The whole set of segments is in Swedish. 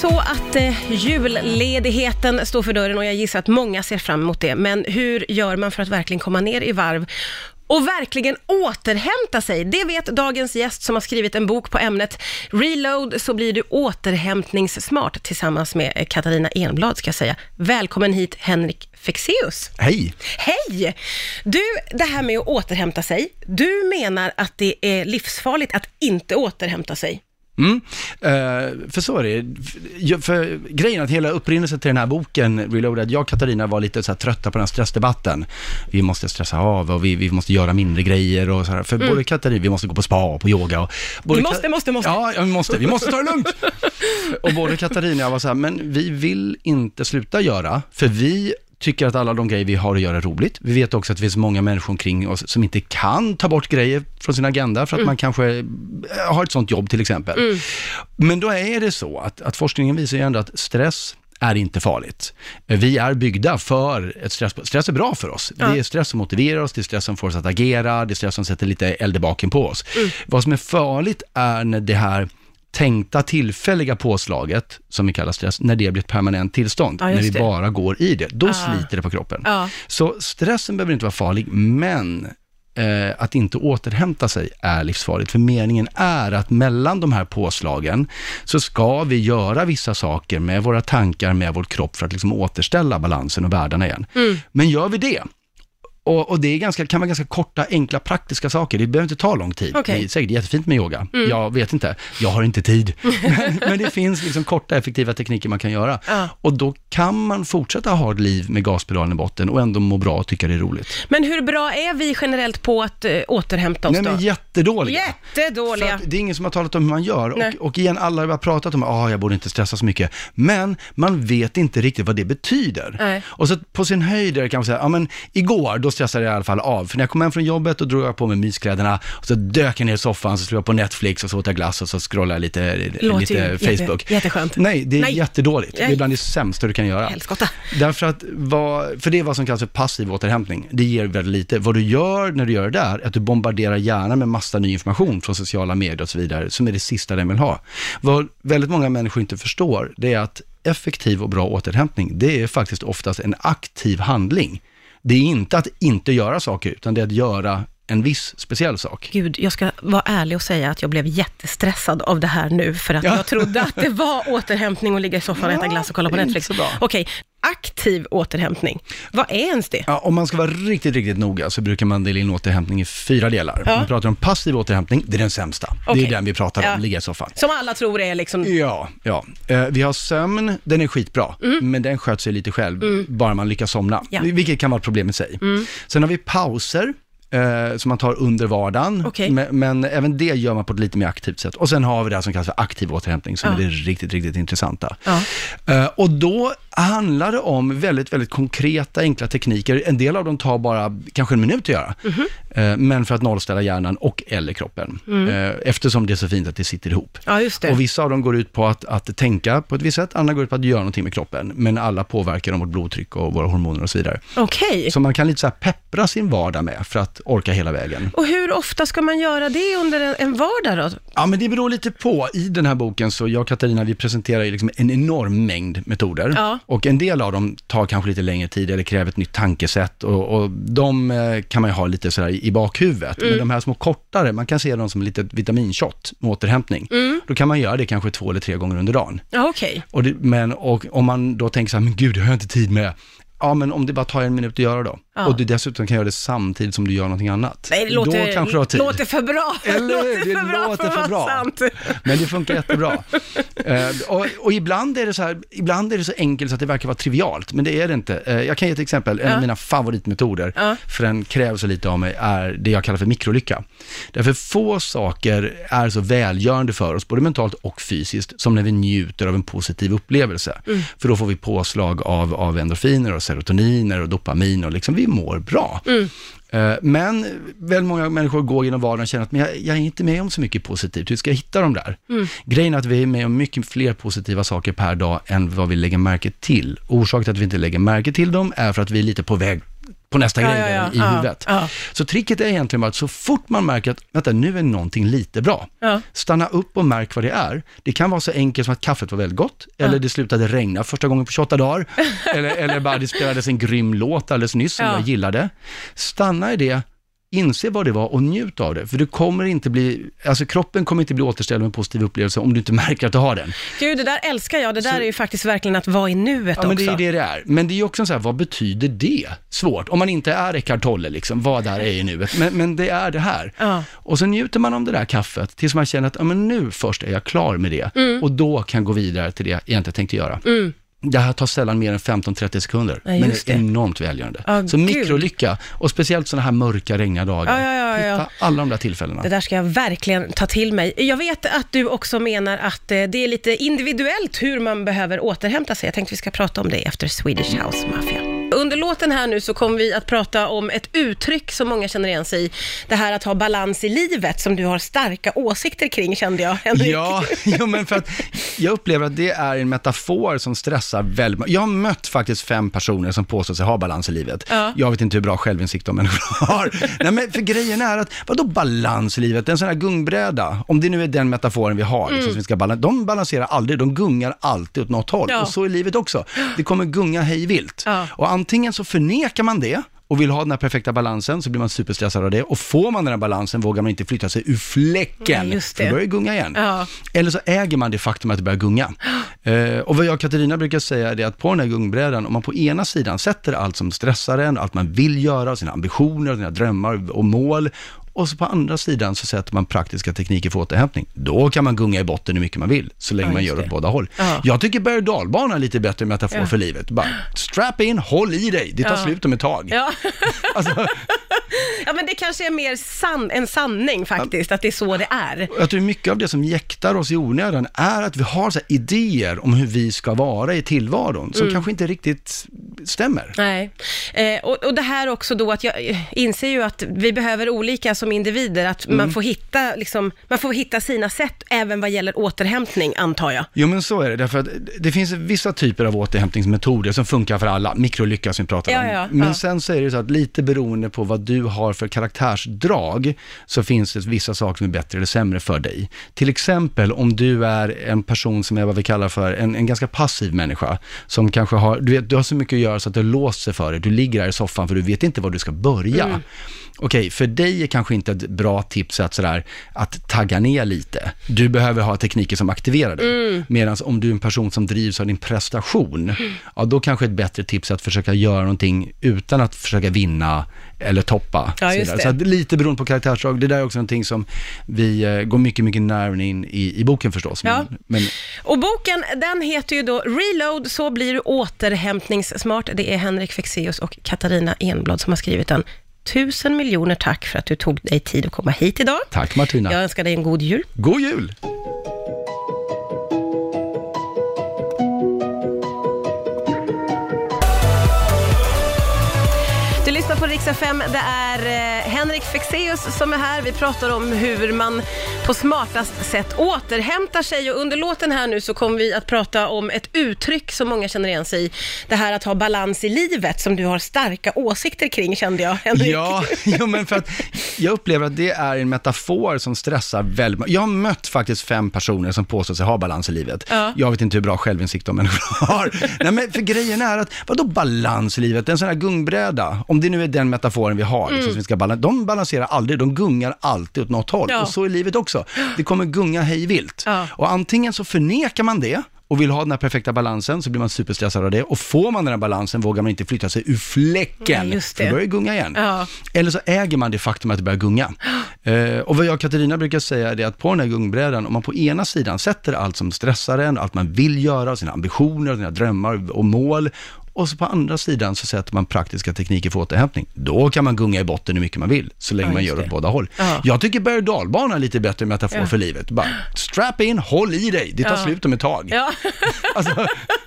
så att eh, julledigheten står för dörren och jag gissar att många ser fram emot det. Men hur gör man för att verkligen komma ner i varv och verkligen återhämta sig. Det vet dagens gäst som har skrivit en bok på ämnet Reload så blir du återhämtningssmart tillsammans med eh, Katarina Enblad ska jag säga. Välkommen hit Henrik Fexeus. Hej! Hej! Du, det här med att återhämta sig. Du menar att det är livsfarligt att inte återhämta sig. Mm. Uh, för så är det. För, grejen att hela upprinnelsen till den här boken, Reloaded, jag och Katarina var lite så trötta på den här stressdebatten. Vi måste stressa av och vi, vi måste göra mindre grejer och så här. För mm. både Katarina, vi måste gå på spa och på yoga. Och vi måste, måste, måste. Ja, vi måste. Vi måste ta det lugnt. och både Katarina och jag var så här, men vi vill inte sluta göra, för vi tycker att alla de grejer vi har att göra är roligt. Vi vet också att det finns många människor omkring oss som inte kan ta bort grejer från sin agenda för att mm. man kanske eh, har ett sånt jobb till exempel. Mm. Men då är det så att, att forskningen visar ju ändå att stress är inte farligt. Vi är byggda för ett stress. Stress är bra för oss. Ja. Det är stress som motiverar oss, det är stress som får oss att agera, det är stress som sätter lite eld i baken på oss. Mm. Vad som är farligt är när det här tänkta tillfälliga påslaget, som vi kallar stress, när det blir ett permanent tillstånd, ja, när vi det. bara går i det, då ah. sliter det på kroppen. Ah. Så stressen behöver inte vara farlig, men eh, att inte återhämta sig är livsfarligt. För meningen är att mellan de här påslagen så ska vi göra vissa saker med våra tankar, med vår kropp för att liksom återställa balansen och världarna igen. Mm. Men gör vi det, och, och, det är ganska, kan vara ganska korta, enkla, praktiska saker. Det behöver inte ta lång tid. Okay. Det är säkert jättefint med yoga. Mm. Jag vet inte, jag har inte tid. men, men, det finns liksom korta, effektiva tekniker man kan göra. Ja. Och då kan man fortsätta ha ett liv med gaspedalen i botten och ändå må bra och tycka det är roligt. Men hur bra är vi generellt på att uh, återhämta oss Nej, då? Men jättedåliga. Jättedåliga. det är ingen som har talat om hur man gör. Och, och, igen, alla har pratat om att ah, jag borde inte stressa så mycket. Men man vet inte riktigt vad det betyder. Nej. Och så på sin höjd det kanske säga, ja men igår, då stressade jag i alla fall av. För när jag kom hem från jobbet, då drog jag på mig myskläderna och så dök jag ner i soffan, så slog jag på Netflix och så åt jag glass och så scrollade jag lite, lite Facebook. Jätte, jätteskönt. Nej, det är Nej. jättedåligt. Det är bland det sämsta du kan göra. Helskotta. Därför att, vad, för det är vad som kallas för passiv återhämtning. Det ger väldigt lite. Vad du gör när du gör det där, är att du bombarderar hjärnan med massa ny information från sociala medier och så vidare, som är det sista den vill ha. Vad väldigt många människor inte förstår, det är att effektiv och bra återhämtning, det är faktiskt oftast en aktiv handling. Det är inte att inte göra saker, utan det är att göra en viss speciell sak. Gud, jag ska vara ärlig och säga att jag blev jättestressad av det här nu, för att ja. jag trodde att det var återhämtning och ligga i soffan och äta glass och kolla på Netflix. Okej, aktiv återhämtning. Vad är ens det? Ja, om man ska vara riktigt, riktigt noga så brukar man dela in återhämtning i fyra delar. Ja. Om vi pratar om passiv återhämtning, det är den sämsta. Okay. Det är den vi pratar om, ja. ligga i soffan. Som alla tror är liksom... Ja, ja. Eh, vi har sömn, den är skitbra, mm. men den sköter sig lite själv, mm. bara man lyckas somna. Ja. Vilket kan vara ett problem i sig. Mm. Sen har vi pauser, eh, som man tar under vardagen. Okay. Men, men, även det gör man på ett lite mer aktivt sätt. Och sen har vi det som kallas för aktiv återhämtning, som ja. är det riktigt, riktigt intressanta. Ja. Eh, och då handlar det om väldigt, väldigt konkreta, enkla tekniker. En del av dem tar bara kanske en minut att göra. Mm -hmm. Men för att nollställa hjärnan och eller kroppen. Mm. Eh, eftersom det är så fint att det sitter ihop. Ja, det. Och vissa av dem går ut på att, att tänka på ett visst sätt, andra går ut på att göra någonting med kroppen. Men alla påverkar om vårt blodtryck och våra hormoner och så vidare. Okay. Så man kan lite så här peppra sin vardag med för att orka hela vägen. Och hur ofta ska man göra det under en, en vardag då? Ja, men det beror lite på. I den här boken så jag och Katarina, vi presenterar ju liksom en enorm mängd metoder. Ja. Och en del av dem tar kanske lite längre tid eller kräver ett nytt tankesätt och, och de eh, kan man ju ha lite sådär i bakhuvudet. Mm. Men de här små kortare, man kan se dem som lite vitaminshot med återhämtning. Mm. Då kan man göra det kanske två eller tre gånger under dagen. Ja, okej. Okay. men och om man då tänker så här, men gud, det har jag inte tid med. Ja, men om det bara tar en minut att göra då. Ja. Och du dessutom kan göra det samtidigt som du gör någonting annat. Nej, det låter, Då kanske du har tid. låter för bra. Eller låter det för bra låter för, för bra. Sant. Men det funkar jättebra. uh, och, och, ibland, är det så här, ibland är det så enkelt så att det verkar vara trivialt, men det är det inte. Uh, jag kan ge ett exempel. En av mina favoritmetoder, ja. för den kräver så lite av mig, är det jag kallar för mikrolycka. Därför få saker är så välgörande för oss, både mentalt och fysiskt, som när vi njuter av en positiv upplevelse. Mm. För då får vi påslag av, av endorfiner och serotoniner och dopamin och liksom vi mår bra. Mm. Eh, men väldigt många människor går genom vardagen och känner att men jag, jag, är inte med om så mycket positivt, hur ska jag hitta dem där? Mm. Grejen är att vi är med om mycket fler positiva saker per dag än vad vi lägger märke till. Orsaken till att vi inte lägger märke till dem är för att vi är lite på väg på nästa Ja, grej ja, ja. i huvudet. Så tricket är egentligen bara att så fort man märker att, vänta, nu är någonting lite bra, stanna upp och märk vad det är. Det kan vara så enkelt som att kaffet var väldigt gott, eller det slutade regna första gången på 28 dagar, eller, eller bara det spelades en grym låt alldeles nyss som Ja. jag gillade. Stanna i det, inse vad det var och njut av det, för du kommer inte bli, alltså kroppen kommer inte bli återställd med en positiv upplevelse om du inte märker att du har den. Gud, det där älskar jag. Det där är ju faktiskt verkligen att vara i nuet Ja, men det också. är det det är. Men det är ju också så här, vad betyder det? Svårt. Om man inte är Eckart Tolle, liksom, vad där är i nuet. Men, men det är det här. Ja. Och så njuter man om det där kaffet tills man känner att, ja men nu först är jag klar med det. Mm. Och då kan jag gå vidare till det jag egentligen tänkte göra. Det här tar sällan mer än 15-30 sekunder, Ja, men det är enormt välgörande. Ja, så gud. mikrolycka, och speciellt sådana här mörka, regniga dagar. Ja, ja. Hitta alla de där tillfällena. Det där ska jag verkligen ta till mig. Jag vet att du också menar att eh, det är lite individuellt hur man behöver återhämta sig. Jag tänkte vi ska prata om det efter Swedish House Mafia. Under låten här nu så kommer vi att prata om ett uttryck som många känner igen sig i. Det här att ha balans i livet som du har starka åsikter kring kände jag, Henrik. Ja, jo, men för att jag upplever att det är en metafor som stressar väldigt Jag har mött faktiskt fem personer som påstår sig ha balans i livet. Ja. Jag vet inte hur bra självinsikt de människor har. Nej, men för grejen är att, vadå balans i livet? En sån här gungbräda, om det nu är den metaforen vi har, liksom, som vi ska balans, de balanserar aldrig, de gungar alltid åt något håll. Ja. Och så är livet också. Det kommer gunga hej vilt. Ja. Och antingen så förnekar man det, och vill ha den här perfekta balansen så blir man superstressad av det. Och får man den här balansen vågar man inte flytta sig ur fläcken. Just För då börjar det gunga igen. Ja. Eller så äger man det faktum att det börjar gunga. Eh, och vad jag och Katarina brukar säga är att på den här gungbrädan, om man på ena sidan sätter allt som stressar en, allt man vill göra, sina ambitioner, sina drömmar och mål, och så på andra sidan så sätter man praktiska tekniker för återhämtning. Då kan man gunga i botten hur mycket man vill, så länge Ja, man gör det. åt båda håll. Ja. Jag tycker berg och dalbana är lite bättre metafor Ja. för livet. Bara strap in, håll i dig, det tar Ja. slut om ett tag. Ja. Alltså, ja, men det kanske är mer sann, en sanning faktiskt, att det är så det är. Jag tror mycket av det som jäktar oss i onödan är att vi har så idéer om hur vi ska vara i tillvaron, som kanske inte riktigt stämmer. Nej, eh, och, och det här också då att jag eh, inser ju att vi behöver olika som individer, att Mm. man, får hitta, liksom, man får hitta sina sätt även vad gäller återhämtning, antar jag. Jo men så är det, därför att det finns vissa typer av återhämtningsmetoder som funkar för alla, mikrolycka som vi pratar Ja, om. ja, men ja. sen så är det så att lite beroende på vad du har för karaktärsdrag, så finns det vissa saker som är bättre eller sämre för dig. Till exempel om du är en person som är vad vi kallar för en, en ganska passiv människa, som kanske har, du vet, du har så mycket att göra så att det låser sig för dig, du ligger här i soffan för du vet inte var du ska börja. Mm. Okej, för dig är kanske inte ett bra tips att, sådär, att tagga ner lite. Du behöver ha tekniker som aktiverar dig. Mm. Medan om du är en person som drivs av din prestation, ja då kanske ett bättre tips är att försöka göra någonting utan att försöka vinna eller toppa. Ja, så just vidare. det. Så att lite beroende på karaktärsdrag. Det där är också någonting som vi eh, går mycket, mycket närmare in i, i boken förstås. Ja. Men, men Och boken, den heter ju då Reload, så blir du återhämtningssmart. Det är Henrik Fexeus och Katarina Enblad som har skrivit den. Tusen miljoner tack för att du tog dig tid att komma hit idag. tack Martina. Jag önskar dig en god jul. God jul! Rix FM. Det är eh, Henrik Fexeus som är här. Vi pratar om hur man på smartast sätt återhämtar sig. Och under låten här nu så kommer vi att prata om ett uttryck som många känner igen sig i. Det här att ha balans i livet som du har starka åsikter kring kände jag, Henrik. Ja, jo, men för att jag upplever att det är en metafor som stressar väldigt Jag har mött faktiskt fem personer som påstår sig ha balans i livet. Ja. Jag vet inte hur bra självinsikt de människor har. Nej, men för grejen är att, vadå balans i livet? En sån här gungbräda, om det nu är den metaforen vi har, liksom, som vi ska balans, de balanserar aldrig, de gungar alltid åt något håll. Ja. Och så är livet också. Det kommer gunga hej vilt. Ja. Och antingen så förnekar man det, och vill ha den här perfekta balansen så blir man superstressad av det. Och får man den här balansen vågar man inte flytta sig ur fläcken. Just För då börjar det gunga igen. Ja. Eller så äger man det faktum att det börjar gunga. Eh, och vad jag och Katarina brukar säga är att på den här gungbrädan, om man på ena sidan sätter allt som stressar en, allt man vill göra, sina ambitioner, sina drömmar och mål, och så på andra sidan så sätter man praktiska tekniker för återhämtning. Då kan man gunga i botten hur mycket man vill, så länge Ja, man gör det. åt båda håll. Ja. Jag tycker berg och dalbana är lite bättre metafor Ja. för livet. Bara strap in, håll i dig, det tar Ja. slut om ett tag. Ja. Alltså,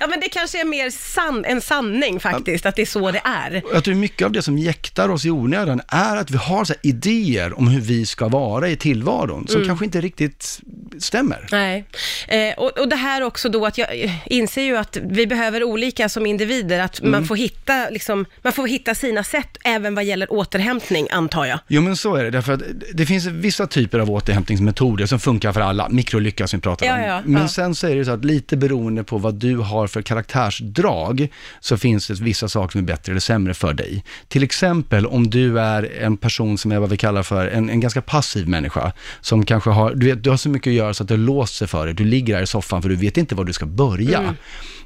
ja, men det kanske är mer san en sanning faktiskt, att det är så det är. Jag tror mycket av det som jäktar oss i onödan är att vi har så idéer om hur vi ska vara i tillvaron, som kanske inte riktigt stämmer. Nej, eh, och, och det här också då att jag eh, inser ju att vi behöver olika som individer, att Mm. man, får hitta, liksom, man får hitta sina sätt även vad gäller återhämtning, antar jag. Jo men så är det, därför att det finns vissa typer av återhämtningsmetoder som funkar för alla, mikrolycka som vi pratar Ja, om. ja, men ja. sen så är det så att lite beroende på vad du har för karaktärsdrag, så finns det vissa saker som är bättre eller sämre för dig. Till exempel om du är en person som är vad vi kallar för en, en ganska passiv människa, som kanske har, du vet, du har så mycket att göra så att det låser för dig, du ligger här i soffan för du vet inte var du ska börja. Mm.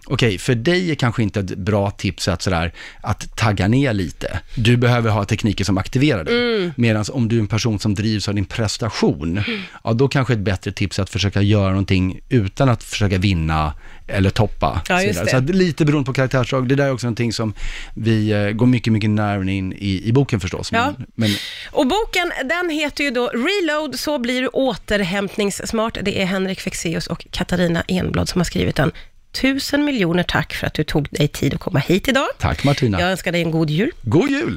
Okej, för dig är kanske inte ett bra tips att, sådär, att tagga ner lite. Du behöver ha tekniker som aktiverar dig. Mm. Medan om du är en person som drivs av din prestation, ja då kanske ett bättre tips är att försöka göra någonting utan att försöka vinna eller toppa. Ja, just det. Så att lite beroende på karaktärsdrag. Det där är också någonting som vi eh, går mycket, mycket närmare in i, i boken förstås. Ja. Men, men Och boken, den heter ju då Reload, så blir du återhämtningssmart. Det är Henrik Fexeus och Katarina Enblad som har skrivit den. Tusen miljoner tack för att du tog dig tid att komma hit idag. tack Martina. Jag önskar dig en god jul. God jul!